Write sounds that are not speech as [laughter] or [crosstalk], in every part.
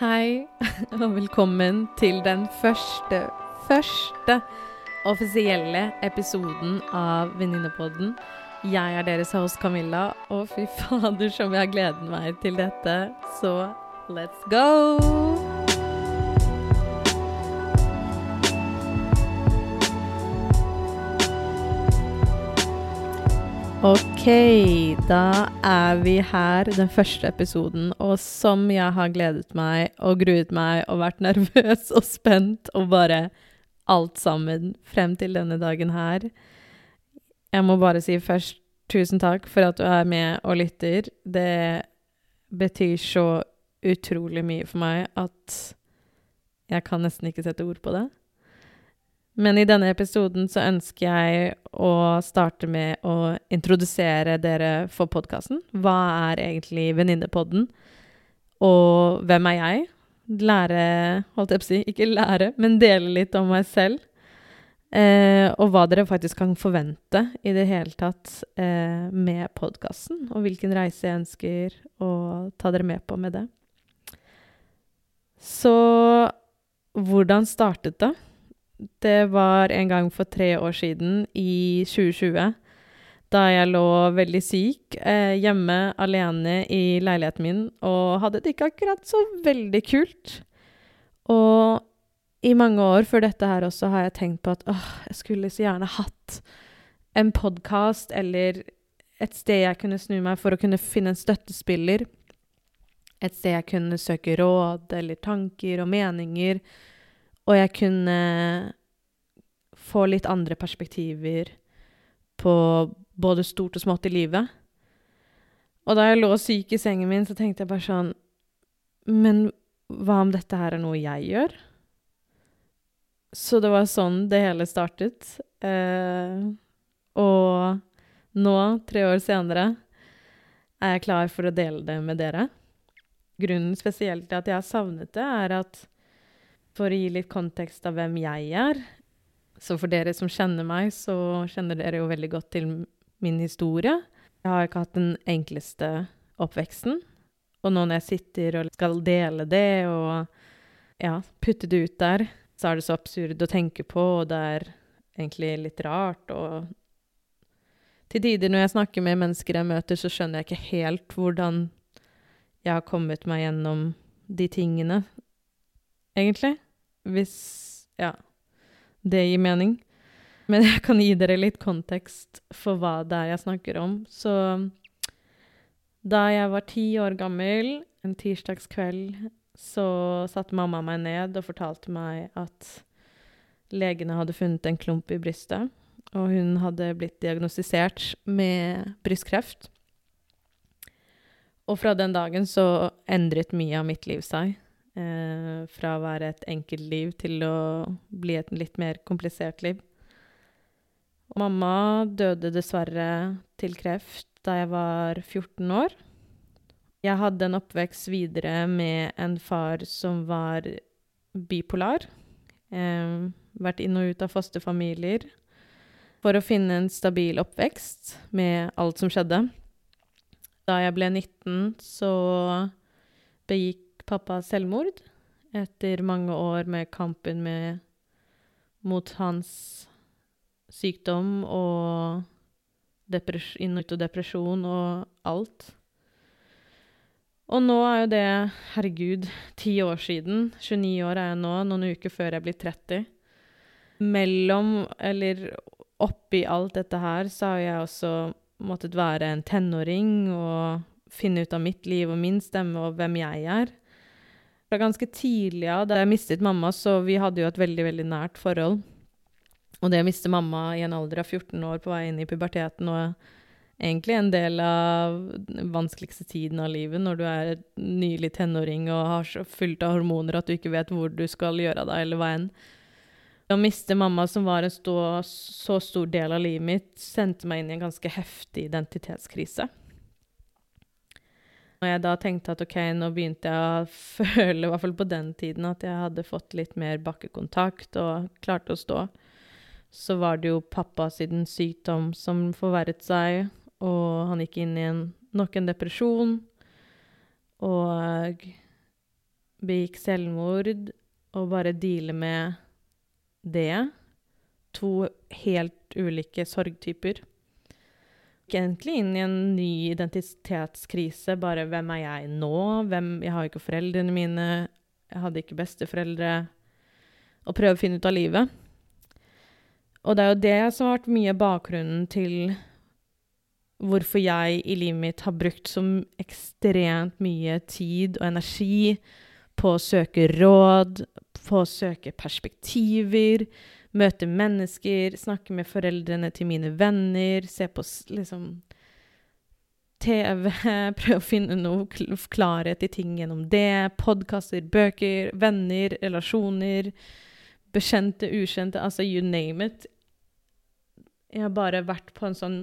Hei, [laughs] og velkommen til den første, første offisielle episoden av Venninnepodden. Jeg er deres host Camilla, og fy [laughs] fader som jeg har gledet meg til dette. Så let's go! Ok, da er vi her, den første episoden. Og som jeg har gledet meg og gruet meg og vært [laughs] nervøs og spent og bare alt sammen frem til denne dagen her. Jeg må bare si først tusen takk for at du er med og lytter. Det betyr så utrolig mye for meg at jeg kan nesten ikke sette ord på det. Men i denne episoden så ønsker jeg å starte med å introdusere dere for podkasten. Hva er egentlig Venninnepodden? Og hvem er jeg? Lære Holdt jeg på å si, ikke lære, men dele litt om meg selv. Eh, og hva dere faktisk kan forvente i det hele tatt eh, med podkasten. Og hvilken reise jeg ønsker å ta dere med på med det. Så hvordan startet det? Det var en gang for tre år siden, i 2020, da jeg lå veldig syk eh, hjemme alene i leiligheten min og hadde det ikke akkurat så veldig kult. Og i mange år før dette her også har jeg tenkt på at åh, jeg skulle så gjerne hatt en podkast eller et sted jeg kunne snu meg for å kunne finne en støttespiller. Et sted jeg kunne søke råd eller tanker og meninger og jeg kunne få litt andre perspektiver på både stort og smått i livet. Og da jeg lå syk i sengen min, så tenkte jeg bare sånn Men hva om dette her er noe jeg gjør? Så det var sånn det hele startet. Eh, og nå, tre år senere, er jeg klar for å dele det med dere. Grunnen spesielt til at jeg har savnet det, er at for å gi litt kontekst av hvem jeg er Så for dere som kjenner meg, så kjenner dere jo veldig godt til min historie. Jeg har ikke hatt den enkleste oppveksten. Og nå når jeg sitter og skal dele det og ja, putte det ut der, så er det så absurd å tenke på, og det er egentlig litt rart. Og til tider når jeg snakker med mennesker jeg møter, så skjønner jeg ikke helt hvordan jeg har kommet meg gjennom de tingene egentlig. Hvis ja, det gir mening. Men jeg kan gi dere litt kontekst for hva det er jeg snakker om. Så da jeg var ti år gammel, en tirsdagskveld, så satte mamma meg ned og fortalte meg at legene hadde funnet en klump i brystet, og hun hadde blitt diagnostisert med brystkreft. Og fra den dagen så endret mye av mitt liv seg. Eh, fra å være et enkelt liv til å bli et litt mer komplisert liv. Og mamma døde dessverre til kreft da jeg var 14 år. Jeg hadde en oppvekst videre med en far som var bipolar. Eh, vært inn og ut av fosterfamilier for å finne en stabil oppvekst med alt som skjedde. Da jeg ble 19, så begikk pappa selvmord etter mange år med kampen med, mot hans sykdom og inn- og depresjon og alt. Og nå er jo det, herregud, ti år siden. 29 år er jeg nå, noen uker før jeg blir 30. Mellom, eller oppi alt dette her, så har jeg også måttet være en tenåring og finne ut av mitt liv og min stemme og hvem jeg er fra ganske tidlig av, da jeg mistet mamma, så vi hadde jo et veldig, veldig nært forhold. Og det å miste mamma i en alder av 14 år på vei inn i puberteten og egentlig en del av den vanskeligste tiden av livet når du er nylig tenåring og har så fullt av hormoner at du ikke vet hvor du skal gjøre av deg, eller hva enn. Å miste mamma, som var en stå, så stor del av livet mitt, sendte meg inn i en ganske heftig identitetskrise. Og jeg da tenkte at OK, nå begynte jeg å [laughs] føle, i hvert fall på den tiden, at jeg hadde fått litt mer bakkekontakt og klarte å stå, så var det jo pappa siden sykdom som forverret seg, og han gikk inn i en, nok en depresjon. Og begikk selvmord, og bare deale med det. To helt ulike sorgtyper. Gikk egentlig inn i en ny identitetskrise. Bare hvem er jeg nå? Hvem, jeg har ikke foreldrene mine. Jeg hadde ikke besteforeldre. Og prøve å finne ut av livet. Og det er jo det som har vært mye bakgrunnen til hvorfor jeg i livet mitt har brukt så ekstremt mye tid og energi på å søke råd, på å søke perspektiver, møte mennesker, snakke med foreldrene til mine venner, se på liksom TV, [laughs] prøve å finne noe klarhet i ting gjennom det, podkaster, bøker, venner, relasjoner, bekjente, ukjente, altså you name it. Jeg har bare vært på en sånn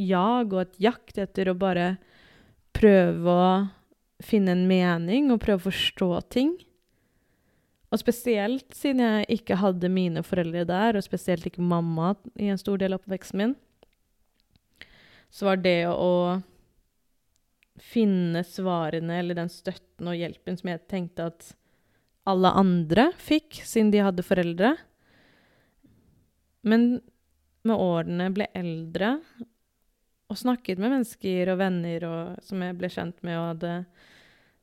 jag og et jakt etter å bare prøve å finne en mening og prøve å forstå ting. Og spesielt siden jeg ikke hadde mine foreldre der, og spesielt ikke mamma i en stor del av oppveksten min, så var det å finne svarene eller den støtten og hjelpen som jeg tenkte at alle andre fikk, siden de hadde foreldre. Men med årene ble eldre og snakket med mennesker og venner og, som jeg ble kjent med, og hadde,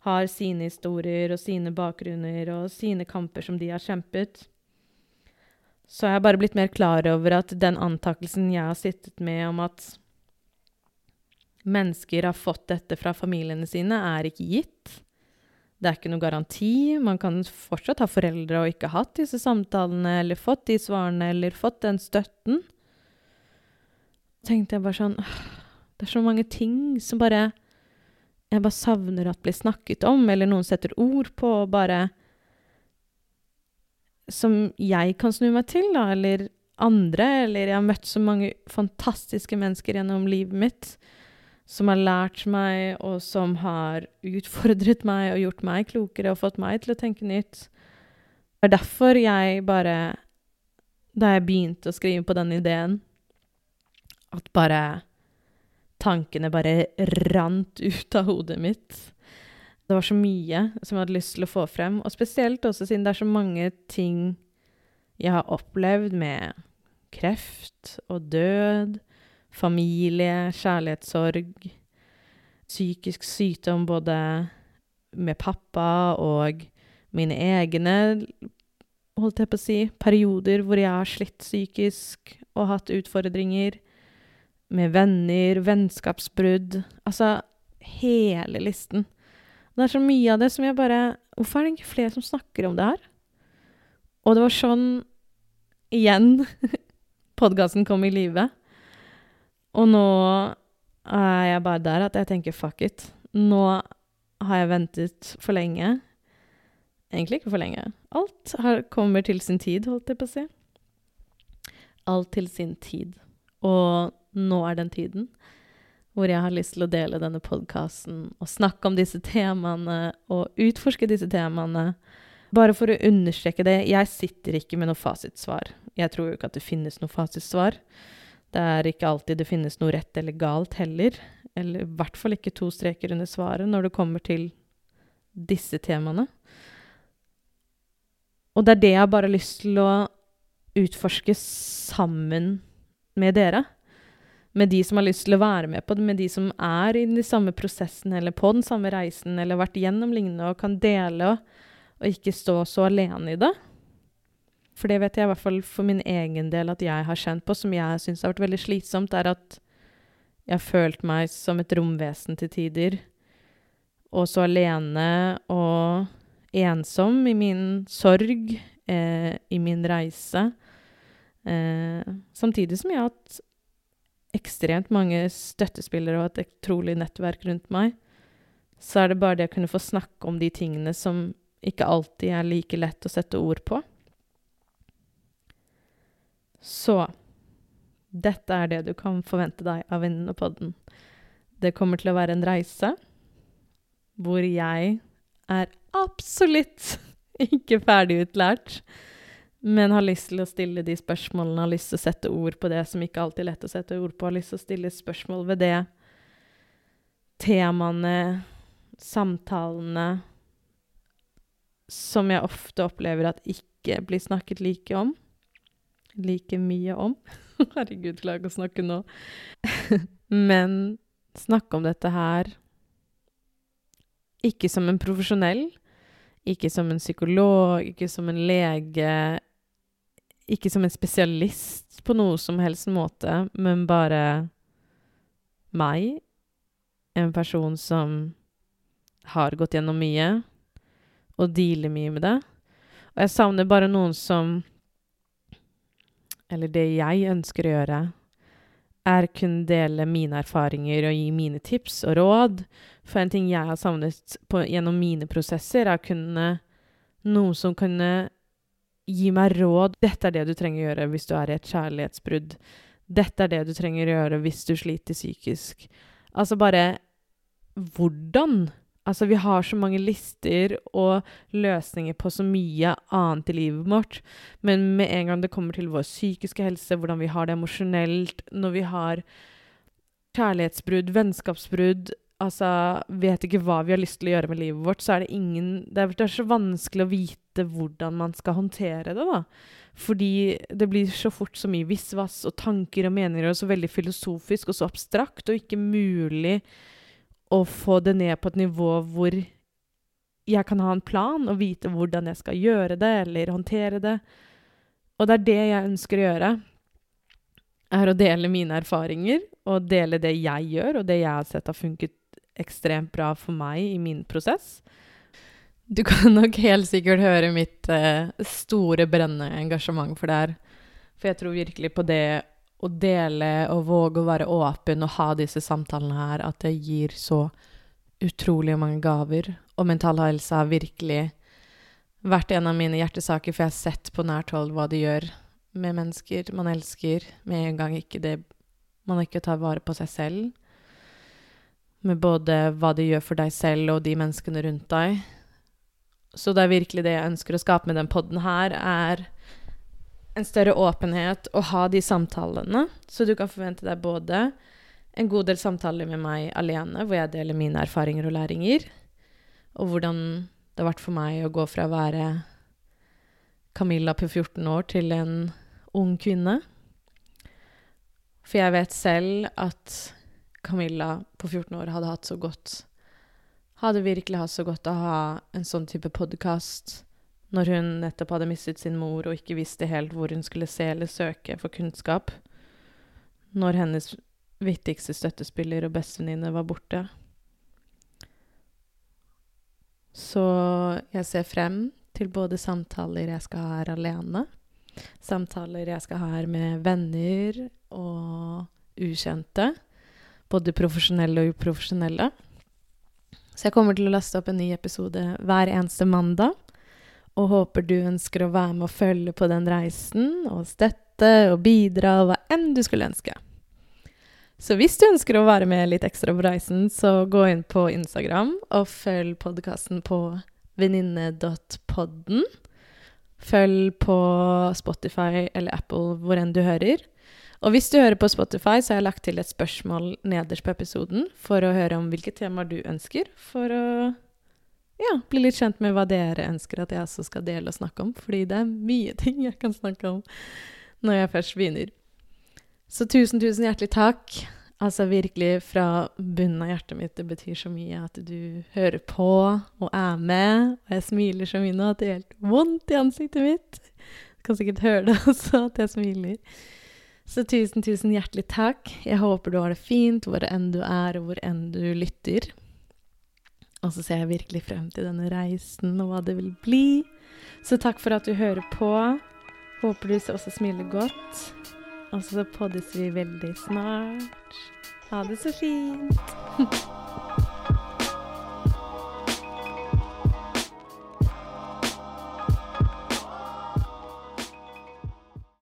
har sine historier og sine bakgrunner og sine kamper som de har kjempet, så jeg har bare blitt mer klar over at den antakelsen jeg har sittet med om at mennesker har fått dette fra familiene sine, er ikke gitt. Det er ikke noe garanti. Man kan fortsatt ha foreldre og ikke hatt disse samtalene, eller fått de svarene, eller fått den støtten tenkte jeg bare sånn Det er så mange ting som bare Jeg bare savner at blir snakket om, eller noen setter ord på, bare Som jeg kan snu meg til, da, eller andre, eller jeg har møtt så mange fantastiske mennesker gjennom livet mitt som har lært meg, og som har utfordret meg og gjort meg klokere og fått meg til å tenke nytt. Det er derfor jeg bare Da jeg begynte å skrive på den ideen, at bare Tankene bare rant ut av hodet mitt. Det var så mye som jeg hadde lyst til å få frem, og spesielt også siden det er så mange ting jeg har opplevd med kreft og død, familie, kjærlighetssorg, psykisk sykdom både med pappa og mine egne, holdt jeg på å si, perioder hvor jeg har slitt psykisk og hatt utfordringer med venner, vennskapsbrudd Altså hele listen. Det er så mye av det som jeg bare Hvorfor er det ikke flere som snakker om det her? Og det var sånn igjen [laughs] podkasten kom i live. Og nå er jeg bare der at jeg tenker fuck it. Nå har jeg ventet for lenge. Egentlig ikke for lenge. Alt har, kommer til sin tid, holdt jeg på å si. Alt til sin tid. Og nå er den tiden hvor jeg har lyst til å dele denne podkasten og snakke om disse temaene og utforske disse temaene. Bare for å understreke det, jeg sitter ikke med noe fasitsvar. Jeg tror jo ikke at det finnes noe fasitsvar. Det er ikke alltid det finnes noe rett eller galt heller. Eller i hvert fall ikke to streker under svaret når det kommer til disse temaene. Og det er det jeg bare har lyst til å utforske sammen med dere med de som har lyst til å være med på det, med de som er i den samme prosessen eller på den samme reisen eller vært gjennom lignende og kan dele og ikke stå så alene i det. For det vet jeg i hvert fall for min egen del at jeg har kjent på, som jeg syns har vært veldig slitsomt, er at jeg har følt meg som et romvesen til tider. Og så alene og ensom i min sorg, eh, i min reise. Eh, samtidig som jeg har hatt ekstremt mange støttespillere og et utrolig nettverk rundt meg, så er det bare det å kunne få snakke om de tingene som ikke alltid er like lett å sette ord på. Så dette er det du kan forvente deg av Venninnepodden. Det kommer til å være en reise hvor jeg er absolutt [laughs] ikke ferdigutlært men har lyst til å stille de spørsmålene, har lyst til å sette ord på det som ikke alltid er lett å sette ord på, har lyst til å stille spørsmål ved det. Temaene, samtalene som jeg ofte opplever at ikke blir snakket like om. Like mye om. [laughs] Herregud, klarer ikke å snakke nå. [laughs] Men snakke om dette her ikke som en profesjonell, ikke som en psykolog, ikke som en lege, ikke som en spesialist på noe som helst måte, men bare meg, en person som har gått gjennom mye og dealer mye med det. Og jeg savner bare noen som Eller det jeg ønsker å gjøre, er kunne dele mine erfaringer og gi mine tips og råd. For en ting jeg har savnet på, gjennom mine prosesser, er kunne noen som kunne gi meg råd. Dette er det du trenger å gjøre hvis du er i et kjærlighetsbrudd. Dette er det du trenger å gjøre hvis du sliter psykisk. Altså bare hvordan Altså, vi har så mange lister og løsninger på så mye annet i livet vårt, men med en gang det kommer til vår psykiske helse, hvordan vi har det emosjonelt, når vi har kjærlighetsbrudd, vennskapsbrudd Altså, vet ikke hva vi har lyst til å gjøre med livet vårt, så er det ingen Det er, det er så vanskelig å vite hvordan man skal håndtere det, da. Fordi det blir så fort så mye visvas og tanker og meninger, og så veldig filosofisk og så abstrakt, og ikke mulig å få det ned på et nivå hvor jeg kan ha en plan og vite hvordan jeg skal gjøre det eller håndtere det. Og det er det jeg ønsker å gjøre. Er å dele mine erfaringer og dele det jeg gjør, og det jeg har sett har funket ekstremt bra for meg i min prosess. Du kan nok helt sikkert høre mitt eh, store, brennende engasjement for det her. For jeg tror virkelig på det å dele og våge å være åpen og ha disse samtalene her, at det gir så utrolig mange gaver. Og mental helse har virkelig vært en av mine hjertesaker, for jeg har sett på nært hold hva det gjør med mennesker man elsker, med en gang ikke det man ikke tar vare på seg selv. Med både hva det gjør for deg selv og de menneskene rundt deg. Så det er virkelig det jeg ønsker å skape med den poden her, er en større åpenhet og ha de samtalene. Så du kan forvente deg både en god del samtaler med meg alene, hvor jeg deler mine erfaringer og læringer, og hvordan det har vært for meg å gå fra å være Camilla på 14 år til en ung kvinne. For jeg vet selv at Camilla på 14 år hadde hatt så godt Hadde virkelig hatt så godt å ha en sånn type podkast når hun nettopp hadde mistet sin mor og ikke visste helt hvor hun skulle se eller søke for kunnskap, når hennes viktigste støttespiller og bestevenninne var borte. Så jeg ser frem til både samtaler jeg skal ha her alene, samtaler jeg skal ha her med venner og ukjente, både profesjonelle og uprofesjonelle. Så jeg kommer til å laste opp en ny episode hver eneste mandag og håper du ønsker å være med og følge på den reisen, og støtte og bidra, hva enn du skulle ønske. Så hvis du ønsker å være med litt ekstra på reisen, så gå inn på Instagram og følg podkasten på venninne.podden. Følg på Spotify eller Apple, hvor enn du hører. Og hvis du hører på Spotify, så har jeg lagt til et spørsmål nederst på episoden for å høre om hvilke temaer du ønsker for å ja, bli litt kjent med hva dere ønsker at jeg også skal dele og snakke om. Fordi det er mye [laughs] ting jeg kan snakke om når jeg først begynner. Så tusen, tusen hjertelig takk. Altså virkelig fra bunnen av hjertet mitt. Det betyr så mye at du hører på og er med. Og jeg smiler så mye nå at det er helt vondt i ansiktet mitt. Du kan sikkert høre det [laughs] også, at jeg smiler. Så tusen, tusen hjertelig takk. Jeg håper du har det fint hvor enn du er, og hvor enn du lytter. Og så ser jeg virkelig frem til denne reisen og hva det vil bli. Så takk for at du hører på. Håper du også smiler godt. Og så poddes vi veldig snart. Ha det så fint. [laughs]